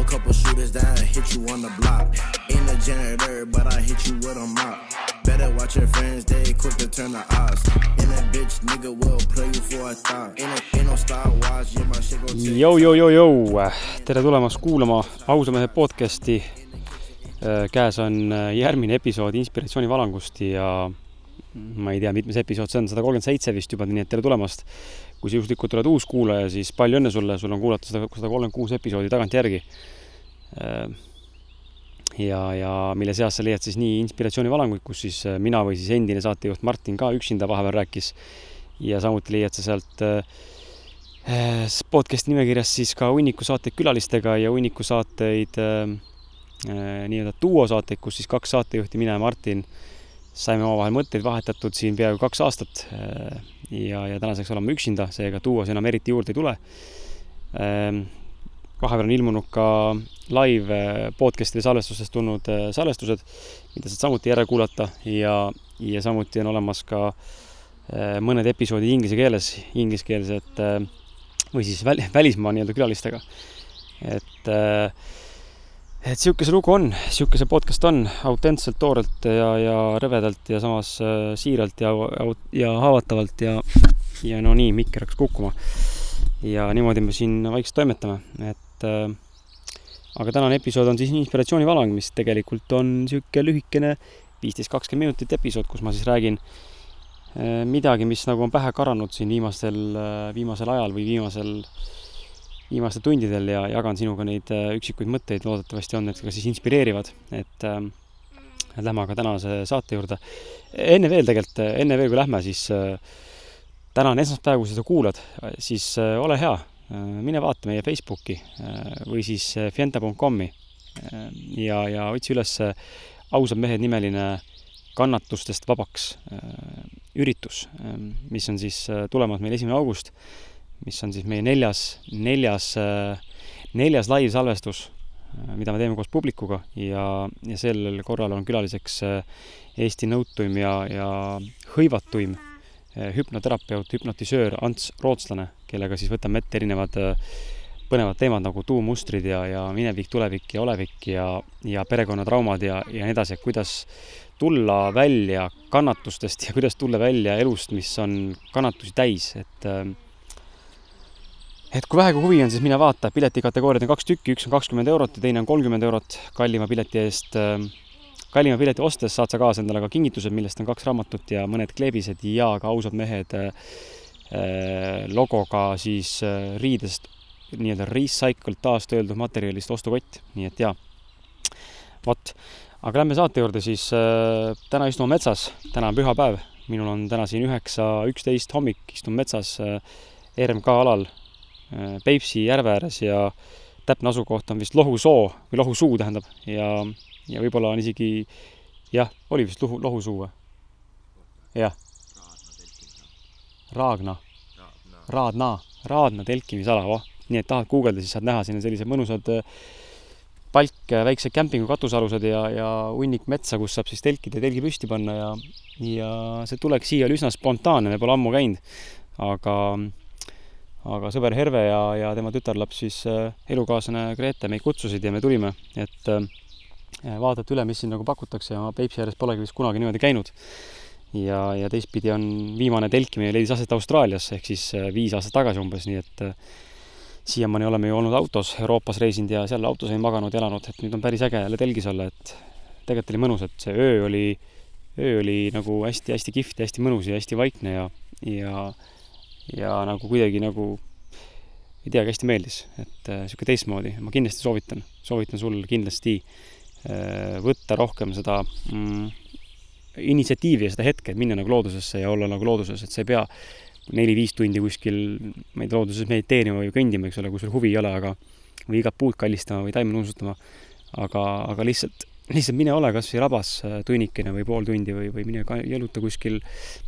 a couple shooters that hit you on the block. Ain't a janitor, but I hit you with a mop. Better watch your friends, they quick to turn the odds. And a bitch nigga will play you for a thought. Ain't, a, ain't no Star Wars, yeah, my shit go take. Jou, jou, jou, jou, tere tulemast kuulama ausa mehe podcasti. käes on äh, järgmine episood inspiratsioonivalangust ja ma ei tea, mitmes episood see on, sada kolmkümmend seitse vist juba, nii et tere tulemast. kui sa juhuslikult oled uus kuulaja, siis palju õnne sulle, sul on kuulata sada, sada kolmkümmend kuus episoodi tagantjärgi. ja, ja mille seas sa leiad siis nii inspiratsioonivalanguid, kus siis äh, mina või siis endine saatejuht Martin ka üksinda vahepeal rääkis. ja samuti leiad sa sealt äh, podcast'i nimekirjast siis ka hunniku saateid külalistega ja hunniku saateid äh, nii-öelda duosaateid, kus siis kaks saatejuhti, mina ja Martin, saime omavahel mõtteid vahetatud siin peaaegu kaks aastat. ja, ja tänaseks oleme üksinda, seega duos enam eriti juurde ei tule. vahepeal on ilmunud ka live podcast'ide salvestustest tulnud salvestused, mida saad samuti järele kuulata ja, ja samuti on olemas ka mõned episoodid inglise keeles, ingliskeelsed või siis väl, välismaa nii-öelda külalistega. et äh, et sihuke see lugu on, sihuke see podcast on, autentselt, toorelt ja, ja rõvedalt ja samas äh, siiralt ja, ja haavatavalt ja, ja no nii, mikker hakkas kukkuma. ja niimoodi me siin vaikselt toimetame, et äh, aga tänane episood on siis inspiratsioonivalang, mis tegelikult on sihuke lühikene viisteist, kakskümmend minutit episood, kus ma siis räägin äh, midagi, mis nagu on pähe karanud siin viimastel äh,, viimasel ajal või viimasel äh, viimastel tundidel ja jagan sinuga neid äh, üksikuid mõtteid, loodetavasti on need ka siis inspireerivad, et äh, lähme aga tänase saate juurde. enne veel tegelikult, enne veel kui lähme, siis äh, täna on esmaspäev, kui seda kuulad, siis äh, ole hea äh,, mine vaata meie Facebooki äh, või siis äh, fienta.com-i äh, ja, ja otsi üles ausad mehed nimeline kannatustest vabaks äh, üritus äh,, mis on siis äh, tulemas meil esimene august mis on siis meie neljas, neljas, neljas laivsalvestus, mida me teeme koos publikuga ja, ja sellel korral on külaliseks Eesti nõutuim ja, ja hõivatuim hüpnoterapeut, hüpnotisöör Ants Rootslane, kellega siis võtame ette erinevad põnevad teemad nagu tuummustrid ja, ja minevik, tulevik ja olevik ja, ja perekonnatraumad ja, ja nii edasi, et kuidas tulla välja kannatustest ja kuidas tulla välja elust, mis on kannatusi täis, et äh, et kui vähegi huvi on, siis mine vaata, piletikategooriad on kaks tükki, üks on kakskümmend eurot ja teine on kolmkümmend eurot kallima pileti eest. Ähm, kallima pileti ostes saad sa kaasa endale ka kingitused, millest on kaks raamatut ja mõned kleebised ja ka ausad mehed äh, äh, logoga siis äh, riidest nii-öelda recycled taastööldud materjalist ostukott, nii et jaa. vot, aga lähme saate juurde siis äh,. täna istume metsas, täna on pühapäev, minul on täna siin üheksa, üksteist hommik, istun metsas äh, RMK alal Peipsi järve ääres ja täpne asukoht on vist Lohusoo või Lohusuu tähendab ja, ja võib-olla on isegi jah, oli vist Luhu, Lohusuu või? jah. Raagna. Raadna, Raadna telkimisala, voh. nii et tahad guugeldada, siis saad näha, siin on sellised mõnusad äh, palk, äh, väiksed kämpingu katusealused ja, ja hunnik metsa, kus saab siis telkida ja telgi püsti panna ja, ja see tulek siia oli üsna spontaanne, me pole ammu käinud, aga aga sõber Herve ja, ja tema tütarlaps siis äh, elukaaslane Grete meid kutsusid ja me tulime, et äh, vaadata üle, mis siin nagu pakutakse ja ma Peipsi ääres polegi vist kunagi niimoodi käinud. ja, ja teistpidi on viimane telkimine leidis aset Austraalias ehk siis äh, viis aastat tagasi umbes, nii et siiamaani oleme ju olnud autos, Euroopas reisinud ja seal autos olin maganud elanud, et nüüd on päris äge jälle telgis olla, et tegelikult oli mõnus, et see öö oli, öö oli nagu hästi-hästi kihvt ja hästi mõnus ja hästi vaikne ja, ja ja nagu kuidagi nagu ei teagi, hästi meeldis, et niisugune äh, teistmoodi, ma kindlasti soovitan, soovitan sul kindlasti äh, võtta rohkem seda mm, initsiatiivi ja seda hetke, et minna nagu loodusesse ja olla nagu looduses, et sa ei pea neli-viis tundi kuskil, ma ei tea, looduses mediteerima või kõndima, eks ole, kui sul huvi ei ole, aga või igat puud kallistama või taime nuusutama, aga, aga lihtsalt lihtsalt mine ole kas või rabas äh, tunnikene või pool tundi või, või mine jaluta kuskil,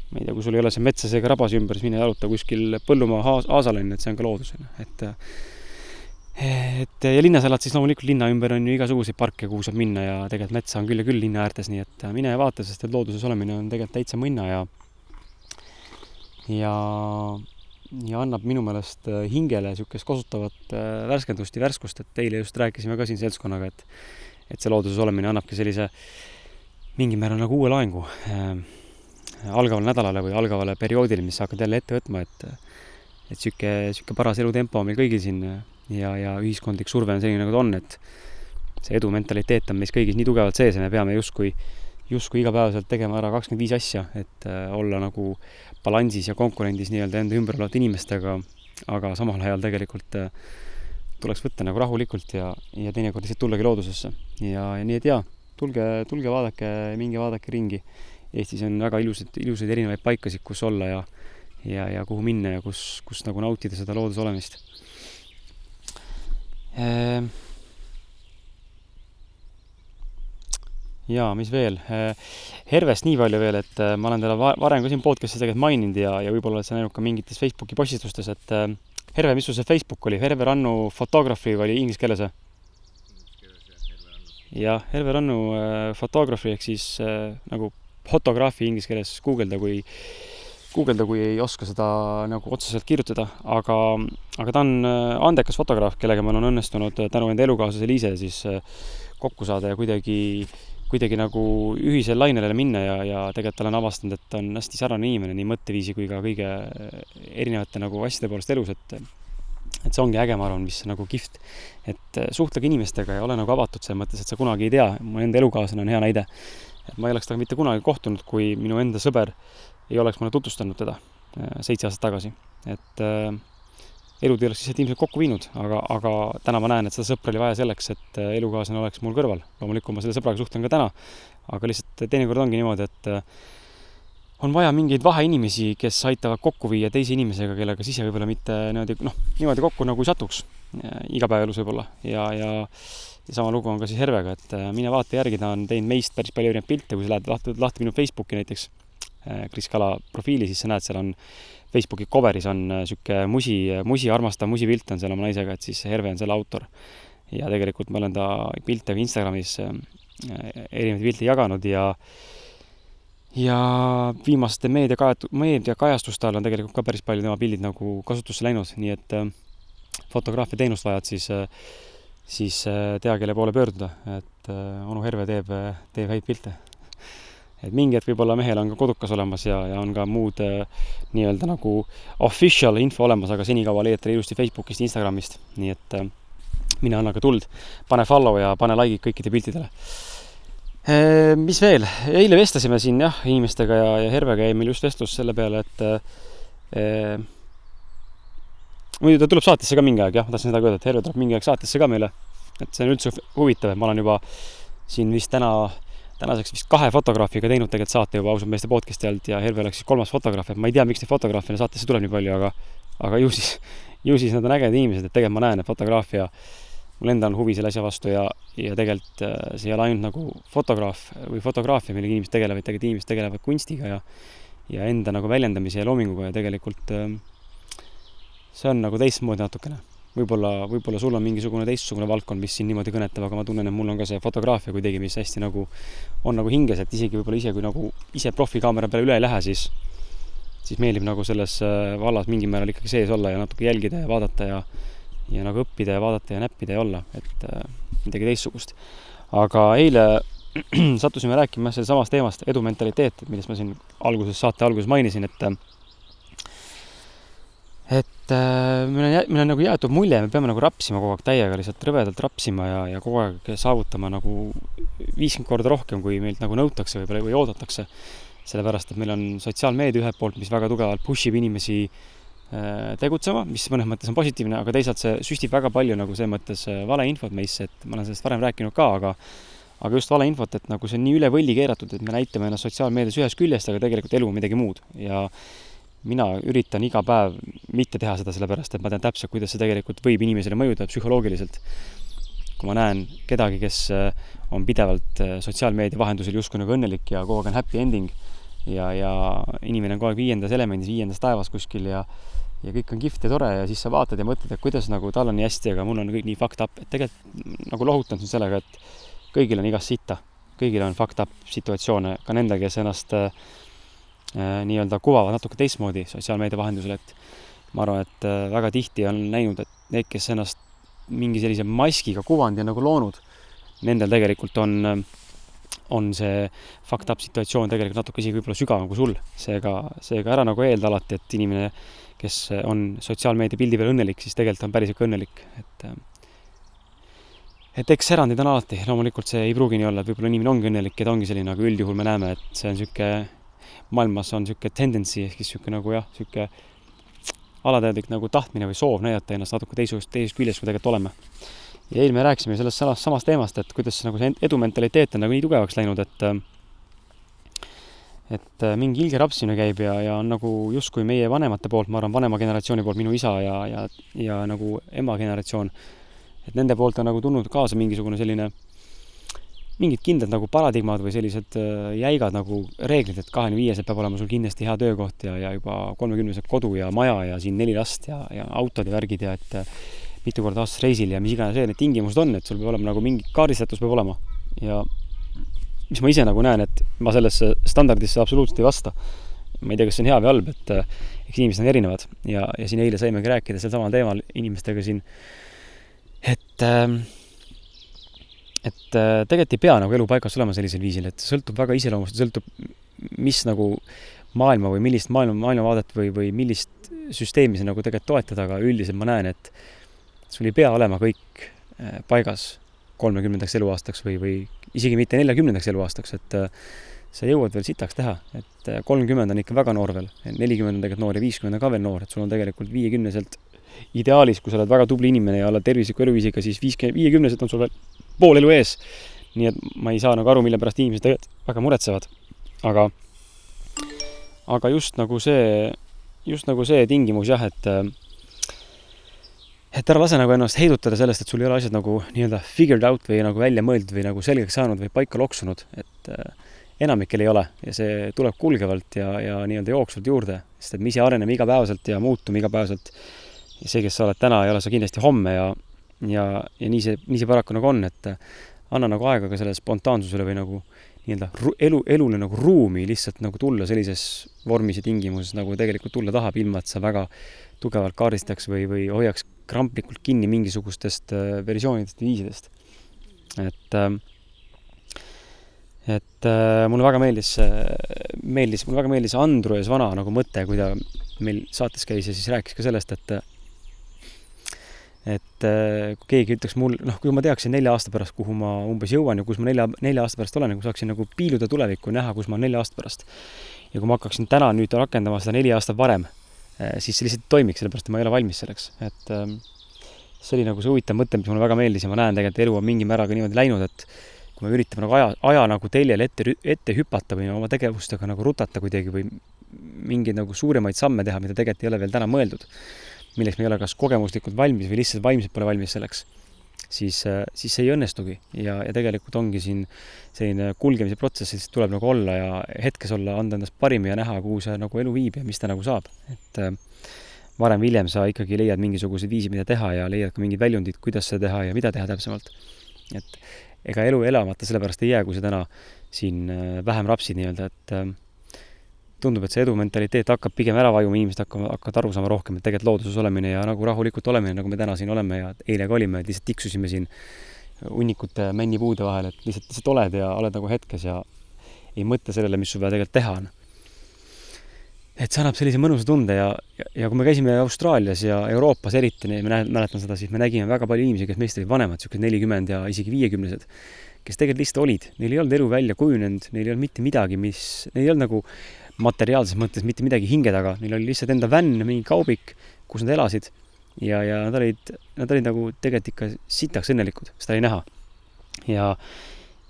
ma ei tea, kui sul ei ole see metsas ega rabas ümber, siis mine jaluta kuskil põllumaa haas, aasal on ju, et see on ka loodus, on ju, et et ja linnas elad, siis loomulikult linna ümber on ju igasuguseid parke, kuhu saab minna ja tegelikult metsa on küll ja küll linna äärtes, nii et mine ja vaata, sest et looduses olemine on tegelikult täitsa mõnna ja ja ja annab minu meelest äh, hingele niisugust kosutavat värskendust ja värskust, et eile just rääkisime ka siin seltskonnaga, et et see looduses olemine annabki sellise mingil määral nagu uue laengu algavale nädalale või algavale perioodile, mis sa hakkad jälle ette võtma, et et niisugune, niisugune paras elutempo on meil kõigil siin ja, ja ühiskondlik surve on selline, nagu ta on, et see edu mentaliteet on meis kõigis nii tugevalt sees ja me peame justkui justkui igapäevaselt tegema ära kakskümmend viis asja, et äh, olla nagu balansis ja konkurendis nii-öelda enda ümber olevate inimestega, aga samal ajal tegelikult äh, tuleks võtta nagu rahulikult ja, ja teinekord lihtsalt tullagi loodusesse. ja, ja nii et jaa, tulge, tulge vaadake, minge vaadake ringi. Eestis on väga ilusaid, ilusaid erinevaid paikasid, kus olla ja, ja, ja kuhu minna ja kus, kus nagu nautida seda looduse olemist ehm jaa, mis veel? Äh, Hervest nii palju veel, et äh, ma olen teda varem ka siin podcast'is tegelikult maininud ja, ja võib-olla oled sa näinud ka mingites Facebooki postitustes, et äh, Herve, mis sul see Facebook oli? Herve Rannu Photography oli inglise keeles või? jah, Herve Rannu äh, Photography ehk siis äh, nagu fotograafi inglise keeles guugelda, kui guugelda, kui ei oska seda nagu otseselt kirjutada, aga, aga ta on andekas fotograaf, kellega mul on õnnestunud tänu enda elukaaslase Liise siis kokku saada ja kuidagi äh, kuidagi nagu ühisele lainele minna ja, ja tegelikult olen avastanud, et ta on hästi särane inimene nii mõtteviisi kui ka kõige erinevate nagu asjade poolest elus, et et see ongi äge, ma arvan, mis nagu kihvt. et suhtlege inimestega ja ole nagu avatud selles mõttes, et sa kunagi ei tea, mu enda elukaaslane on hea näide. Et ma ei oleks temaga mitte kunagi kohtunud, kui minu enda sõber ei oleks mulle tutvustanud teda äh, seitse aastat tagasi. et äh, elud ei oleks lihtsalt ilmselt kokku viinud, aga, aga täna ma näen, et seda sõpra oli vaja selleks, et äh, elukaaslane oleks mul kõrval. loomulikult ma selle sõbraga suhtlen ka täna, aga lihtsalt teinekord ongi niimoodi, et äh, on vaja mingeid vaheinimesi, kes aitavad kokku viia teise inimesega, kellega siis võib-olla mitte niimoodi, noh, niimoodi kokku nagu ei satuks igapäevaelus võib-olla ja, ja ja sama lugu on ka siis Hervega, et mine vaata järgi, ta on teinud meist päris palju erinevaid pilte, kui sa lähed lahti, lahti minu Facebooki näiteks, Kris Kala profiili, siis sa näed, seal on Facebooki cover'is on niisugune äh, musi, musi armastav musipilt on seal oma naisega, et siis Herve on selle autor. ja tegelikult ma olen ta pilte ka Instagramis äh, erinevaid pilte jaganud ja ja viimaste meediakajat-, meediakajastuste all on tegelikult ka päris palju tema pildid nagu kasutusse läinud, nii et äh, fotograafia teenust vajad, siis siis tea, kelle poole pöörduda, et onu Herve teeb, teeb häid pilte. Et mingi hetk võib-olla mehel on ka kodukas olemas ja, ja on ka muud äh, nii-öelda nagu official info olemas, aga senikaua leiad ta ilusti Facebookist, Instagramist, nii et äh, mine anna ka tuld, pane follow ja pane like'id kõikide piltidele. Mis veel, eile vestlesime siin jah, inimestega ja, ja Hervega jäi meil just vestlus selle peale, et e, muidu ta tuleb saatesse ka mingi aeg, jah, ma tahtsin seda ka öelda, et Herve tuleb mingi aeg saatesse ka meile. et see on üldse huvitav, et ma olen juba siin vist täna tänaseks vist kahe fotograafiga teinud tegelikult saate juba ausalt meeste podcast'i alt ja Helve oleks siis kolmas fotograaf, et ma ei tea, miks neid fotograafe saatesse tuleb nii palju, aga aga ju siis, ju siis nad on ägedad inimesed, et tegelikult ma näen, et fotograafia, mul endal on huvi selle asja vastu ja, ja tegelikult äh, see ei ole ainult nagu fotograaf või fotograafia, millega inimesed tegelevad, tegelikult inimesed tegelevad kunstiga ja ja enda nagu väljendamise ja loominguga ja tegelikult äh, see on nagu teistmoodi natukene võib-olla, võib-olla sul on mingisugune teistsugune valdkond, mis sind niimoodi kõnetab, aga ma tunnen, et mul on ka see fotograafia kuidagi, mis hästi nagu on nagu hinges, et isegi võib-olla ise, kui nagu ise profikaamera peale üle ei lähe, siis siis meeldib nagu selles äh, vallas mingil määral ikkagi sees olla ja natuke jälgida ja vaadata ja ja nagu õppida ja vaadata ja näppida ja olla, et äh, midagi teistsugust. aga eile sattusime rääkima sellestsamast teemast, edumentaliteet, millest ma siin alguses, saate alguses mainisin, et äh, et äh, meil on, meil on nagu jäetud mulje, me peame nagu rapsima kogu aeg täiega, lihtsalt rõvedalt rapsima ja, ja kogu aeg saavutama nagu viiskümmend korda rohkem, kui meilt nagu nõutakse võib-olla või oodatakse. sellepärast, et meil on sotsiaalmeedia ühelt poolt, mis väga tugevalt push ib inimesi äh, tegutsema, mis mõnes mõttes on positiivne, aga teisalt see süstib väga palju nagu selles mõttes äh, valeinfot meisse, et ma olen sellest varem rääkinud ka, aga aga just valeinfot, et nagu see on nii üle võlli keeratud, et me näitame ennast sotsiaalmeedias ühest küljest, aga tegelikult elu on midagi muud ja mina üritan iga päev mitte teha seda, sellepärast et ma tean täpselt, kuidas see tegelikult võib inimesele mõjuda psühholoogiliselt. kui ma näen kedagi, kes äh, on pidevalt äh, sotsiaalmeedia vahendusel justkui nagu õnnelik ja kogu aeg on happy ending ja, ja inimene on kogu aeg viiendas elemendis, viiendas taevas kuskil ja ja kõik on kihvt ja tore ja siis sa vaatad ja mõtled, et kuidas nagu tal on nii hästi, aga mul on kõik nii fucked up, et tegelikult nagu lohutan sind sellega, et kõigil on igast sitta, kõigil on fucked up situatsioone, ka nendel, kes ennast äh, nii-öelda kuvavad natuke teistmoodi sotsiaalmeedia vahendusel, et ma arvan, et äh, väga tihti on näinud, et need, kes ennast mingi sellise maskiga kuvandi on nagu loonud, nendel tegelikult on, on see fucked up situatsioon tegelikult natuke isegi võib-olla sügavam kui sul. seega, seega ära nagu eelda alati, et inimene, kes on sotsiaalmeedia pildi peal õnnelik, siis tegelikult on päris ikka õnnelik, et et eks erandid on alati, loomulikult see ei pruugi nii olla, et võib-olla inimene ongi õnnelik ja ta ongi selline, aga üldjuhul me näeme, et see on niisugune, maailmas on niisugune tendency ehk siis niisugune nagu jah, niisugune alateadlik nagu tahtmine või soov näidata ennast natuke teisest, teisest küljest, kui tegelikult oleme. ja eile me rääkisime sellest samast, samast teemast, et kuidas nagu see edumentaliteet on nagu nii tugevaks läinud, et et mingi ilge rapsimine käib ja, ja on nagu justkui meie vanemate poolt, ma arvan, vanema generatsiooni poolt, minu isa ja, ja, ja nagu ema generatsioon, et nende poolt on nagu tulnud kaasa mingisugune selline mingid kindlad nagu paradigmad või sellised äh, jäigad nagu reeglid, et kahekümne viieselt peab olema sul kindlasti hea töökoht ja, ja juba kolmekümneselt kodu ja maja ja siin neli last ja, ja autod ja värgid ja et äh, mitu korda aastas reisil ja mis iganes veel need tingimused on, et sul peab olema nagu mingi kaardistatus peab olema. ja mis ma ise nagu näen, et ma sellesse standardisse absoluutselt ei vasta. ma ei tea, kas see on hea või halb, et äh, eks inimesed on erinevad ja, ja siin eile saimegi rääkida sel samal teemal inimestega siin, et äh, et äh, tegelikult ei pea nagu elu paigas olema sellisel viisil, et sõltub väga iseloomust, sõltub, mis nagu maailma või millist maailma, maailmavaadet või, või millist süsteemi sa nagu tegelikult toetad, aga üldiselt ma näen, et sul ei pea olema kõik äh, paigas kolmekümnendaks eluaastaks või, või isegi mitte neljakümnendaks eluaastaks, et äh, sa jõuad veel sitaks teha, et kolmkümmend on ikka väga noor veel, nelikümmend on tegelikult noor ja viiskümmend on ka veel noor, et sul on tegelikult viiekümneselt ideaalis, kui sa oled väga tubli inimene ja oled tervisliku eluviisiga, siis viiskümmend, viiekümneselt on sul veel pool elu ees. nii et ma ei saa nagu aru, mille pärast inimesed väga muretsevad. aga, aga just nagu see, just nagu see tingimus jah, et et ära lase nagu ennast heidutada sellest, et sul ei ole asjad nagu nii-öelda figured out või nagu välja mõeldud või nagu selgeks saanud või paika loksunud, et äh, enamikel ei ole ja see tuleb kulgevalt ja, ja nii-öelda jooksvalt juurde, sest et me ise areneme igapäevaselt ja muutume igapäevaselt. ja see, kes sa oled täna, ei ole sa kindlasti homme ja, ja, ja nii see, nii see paraku nagu on, et anna nagu aega ka sellele spontaansusele või nagu nii-öelda elu, elule nagu ruumi lihtsalt nagu tulla sellises vormis ja tingimuses, nagu tegelikult tulla tahab, ilma et sa väga tugevalt kaardistaks või, või hoiaks kramplikult kinni mingisugustest äh, versioonidest viisidest. et äh, et äh, mulle väga meeldis, meeldis, mulle väga meeldis Andrus Vana nagu mõte, kui ta meil saates käis ja siis rääkis ka sellest, et et äh, kui keegi ütleks mul, noh, kui ma teaksin nelja aasta pärast, kuhu ma umbes jõuan ja kus ma nelja, nelja aasta pärast olen, kui saaksin nagu piiluda tulevikku, näha, kus ma olen nelja aasta pärast. ja kui ma hakkaksin täna nüüd rakendama seda neli aastat varem, äh, siis see lihtsalt ei toimiks, sellepärast et ma ei ole valmis selleks, et ähm, see oli nagu see huvitav mõte, mis mulle väga meeldis ja ma näen tegelikult, elu on mingi määraga niimoodi läinud, et kui me üritame nagu aja, aja nagu teljel ette, ette hüpata või oma tegevustega nagu rutata kuidagi või mingeid nagu suuremaid samme teha, mida tegelikult ei ole veel täna mõeldud milleks me ei ole kas kogemuslikult valmis või lihtsalt vaimselt pole valmis selleks, siis, äh, siis see ei õnnestugi ja, ja tegelikult ongi siin selline kulgemise protsess, siis tuleb nagu olla ja hetkes olla, anda endast parim ja näha, kuhu see nagu elu viib ja mis ta nagu saab, et äh, varem või hiljem sa ikkagi leiad mingisugused viisid, mida teha ja leiad ka mingid väljundid, kuidas seda teha ja mida teha täpsemalt. et ega elu elamata sellepärast ei jää, kui sa täna siin äh, vähem rapsid nii-öelda, et tundub, et see edumentaliteet hakkab pigem ära vajuma, inimesed hakkavad, hakkavad aru saama rohkem, et tegelikult looduses olemine ja nagu rahulikult olemine, nagu me täna siin oleme ja eile ka olime, et lihtsalt tiksusime siin hunnikute männipuude vahel, et lihtsalt, lihtsalt oled ja oled nagu hetkes ja ei mõtle sellele, mis sul vaja tegelikult teha on. et see annab sellise mõnusa tunde ja, ja, ja kui me käisime Austraalias ja Euroopas eriti, näe-, mäletan seda, siis me nägime väga palju inimesi, kes meist olid vanemad, niisugused nelikümmend ja isegi viiekümnesed, kes tegelikult lihtsalt olid, neil ei olnud elu välja kujunenud, neil ei olnud mitte midagi, mis, neil ei olnud nagu materiaalses mõttes mitte midagi hinge taga, neil oli lihtsalt enda vänn, mingi kaubik, kus nad elasid ja, ja nad olid, nad olid nagu tegelikult ikka sitaks õnnelikud, seda oli näha. ja,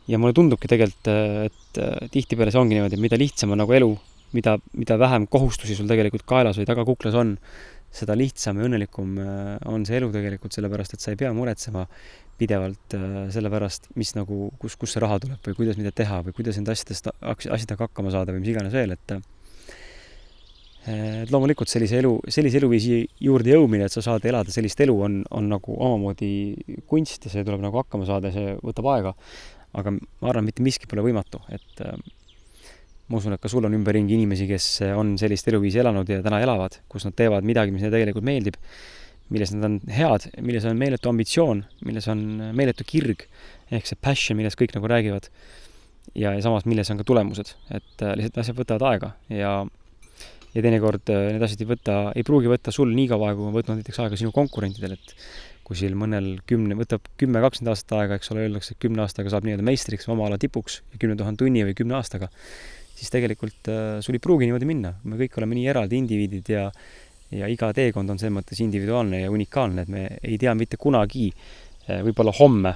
ja mulle tundubki tegelikult, et tihtipeale see ongi niimoodi, mida lihtsam on nagu elu, mida, mida vähem kohustusi sul tegelikult kaelas või tagakuklas on, seda lihtsam ja õnnelikum äh, on see elu tegelikult, sellepärast et sa ei pea muretsema pidevalt äh, selle pärast, mis nagu, kus, kust see raha tuleb või kuidas mida teha või kuidas nende asjadest, asjadega hakkama saada või mis iganes veel, et äh, et loomulikult sellise elu, sellise eluviisi juurde jõudmine, et sa saad elada sellist elu, on, on nagu omamoodi kunst ja see tuleb nagu hakkama saada ja see võtab aega. aga ma arvan, mitte miski pole võimatu, et ma usun, et ka sul on ümberringi inimesi, kes on sellist eluviisi elanud ja täna elavad, kus nad teevad midagi, mis neile tegelikult meeldib, milles nad on head, milles on meeletu ambitsioon, milles on meeletu kirg, ehk see passion, millest kõik nagu räägivad. ja, ja samas, milles on ka tulemused, et äh, lihtsalt asjad võtavad aega ja ja teinekord äh, need asjad ei võta, ei pruugi võtta sul nii kaua aega, kui on võtnud näiteks aega sinu konkurentidel, et kuskil mõnel kümne, võtab kümme, kakskümmend aastat aega, eks ole, öeldakse, et kümne aastaga saab nii-öelda meistriks oma ala tipuks ja kümne tuhande tunni või kümne aastaga, siis tegelikult äh, sul ei pruugi niimoodi minna. me kõik oleme nii eraldi indiviidid ja ja iga teekond on selles mõttes individuaalne ja unikaalne, et me ei tea mitte kunagi, äh, võib-olla homme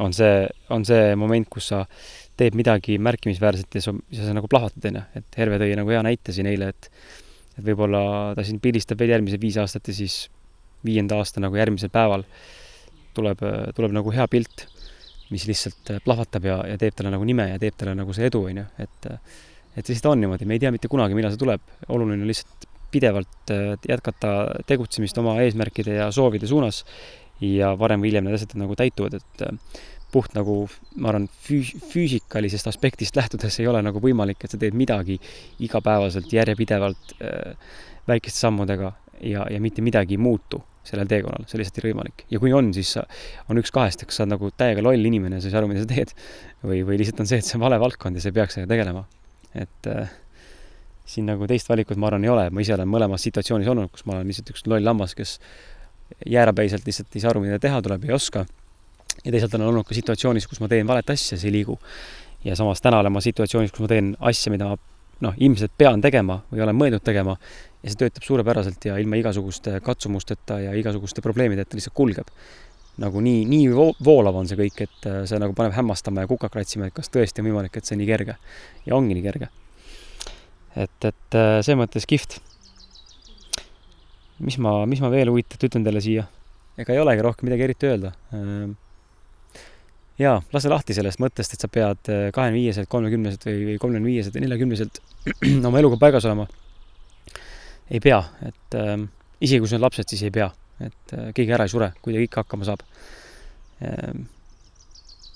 on see, on see moment, kus sa teed midagi märkimisväärset ja sa, ja sa nagu plahvatad, on ju. et Herve tõi nagu hea näite siin eile, et et võib-olla ta siin pildistab veel järgmised viis aastat ja siis viienda aasta nagu järgmisel päeval tuleb, tuleb nagu hea pilt, mis lihtsalt plahvatab ja, ja teeb talle nagu nime ja teeb talle nagu see edu, on ju, et et lihtsalt on niimoodi, me ei tea mitte kunagi, millal see tuleb, oluline on lihtsalt pidevalt jätkata tegutsemist oma eesmärkide ja soovide suunas ja varem või hiljem need asjad nagu täituvad, et puht nagu, ma arvan, füü-, füüsikalisest aspektist lähtudes ei ole nagu võimalik, et sa teed midagi igapäevaselt, järjepidevalt äh, väikeste sammudega ja, ja mitte midagi ei muutu sellel teekonnal, see lihtsalt ei ole võimalik. ja kui on, siis on üks kahest, kas sa oled nagu täiega loll inimene sa ei saa aru, mida sa teed, või, või lihtsalt on see, et see on vale valdkond ja sa ei peaks sellega tegelema. et äh, siin nagu teist valikut, ma arvan, ei ole, ma ise olen mõlemas situatsioonis olnud, kus ma olen lihtsalt üks loll lammas, kes jäärapäiselt lihtsalt ei saa aru, mida teha tuleb, ei oska. ja teisalt olen olnud ka situatsioonis, kus ma teen valet asja, see ei liigu. ja samas täna olen ma situatsioonis, kus ma teen asja, mida ma noh, ilmselt pean tegema või olen mõelnud tegema ja see töötab suurepäraselt ja ilma igasuguste katsumusteta ja igasuguste probleemideta lihtsalt kulgeb. nagu nii, nii voolav on see kõik, et äh, see nagu paneb hämmastama ja kukak kratsima, et kas tõesti on võimalik, et see nii kerge. ja ongi nii kerge. Et, et äh, selles mõttes kihvt. mis ma, mis ma veel huvitavat ütlen teile siia? ega ei olegi rohkem midagi eriti öelda äh, jaa, lase lahti sellest mõttest, et sa pead kahekümne viieselt, kolmekümneselt või, või kolmekümne viieselt või neljakümneselt oma eluga paigas olema ei pea, et äh, isegi kui sul on lapsed, siis ei pea, et äh, keegi ära ei sure, kuidagi ikka hakkama saab äh,.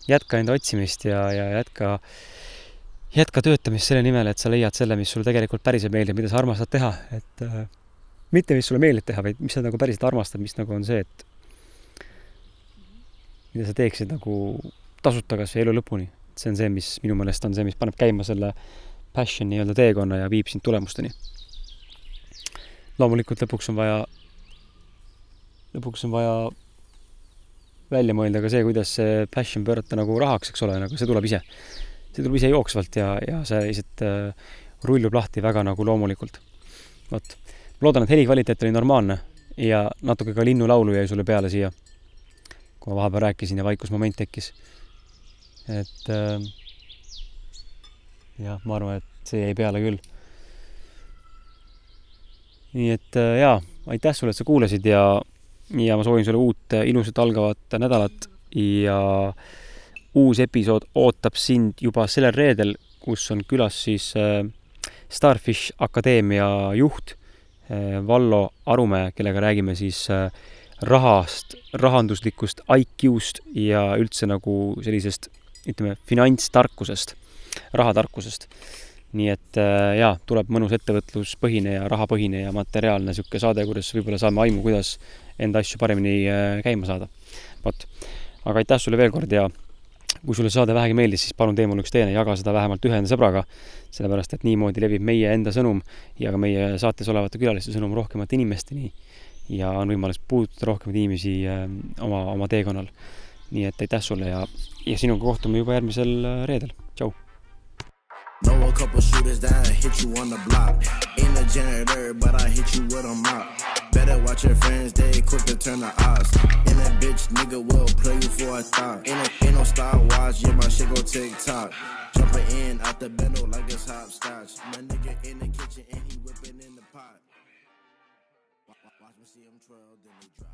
jätka enda otsimist ja, ja jätka, jätka töötamist selle nimel, et sa leiad selle, mis sulle tegelikult päriselt meeldib, mida sa armastad teha, et äh, mitte, mis sulle meeldib teha, vaid mis sa nagu päriselt armastad, mis nagu on see, et mida sa teeksid nagu tasuta kas või elu lõpuni. see on see, mis minu meelest on see, mis paneb käima selle passion nii-öelda teekonna ja viib sind tulemusteni loomulikult lõpuks on vaja, lõpuks on vaja välja mõelda ka see, kuidas see passion pöörata nagu rahaks, eks ole, nagu see tuleb ise. See tuleb ise jooksvalt ja, ja see lihtsalt äh, rullub lahti väga nagu loomulikult. vot, ma loodan, et helikvaliteet oli normaalne ja natuke ka linnulaulu jäi sulle peale siia, kui ma vahepeal rääkisin ja vaikusmoment tekkis. et äh, jah, ma arvan, et see jäi peale küll nii et äh, jaa, aitäh sulle, et sa kuulasid ja, ja ma soovin sulle uut äh, ilusat algavat nädalat ja uus episood ootab sind juba sellel reedel, kus on külas siis äh, Starfish Akadeemia juht Vallo Arumäe, kellega räägime siis rahast, rahanduslikust IQ-st ja üldse nagu sellisest, ütleme, finantstarkusest, rahatarkusest nii et äh, jaa, tuleb mõnus ettevõtluspõhine ja rahapõhine ja materiaalne niisugune saade, kuidas võib-olla saame aimu, kuidas enda asju paremini äh, käima saada. vot, aga aitäh sulle veel kord ja kui sulle saade vähegi meeldis, siis palun tee mulle üks teene, jaga seda vähemalt ühe enda sõbraga, sellepärast et niimoodi levib meie enda sõnum ja ka meie saates olevate külaliste sõnum rohkemate inimesteni ja on võimalus puudutada rohkemaid inimesi äh, oma, oma teekonnal. nii et aitäh sulle ja, ja sinuga kohtume juba järgmisel reedel, tšau! Know a couple shooters that hit you on the block. Janitor, but I hit you with a mop. Better watch your friends, they quick to turn the odds. And that bitch nigga will play you for a thought. Ain't, a, ain't no Star Wars, yeah, my shit go tick tock. Jumping in out the bendo like it's hopscotch. My nigga in the kitchen and he whipping in the pot. Watch me see him twirl, then he drop.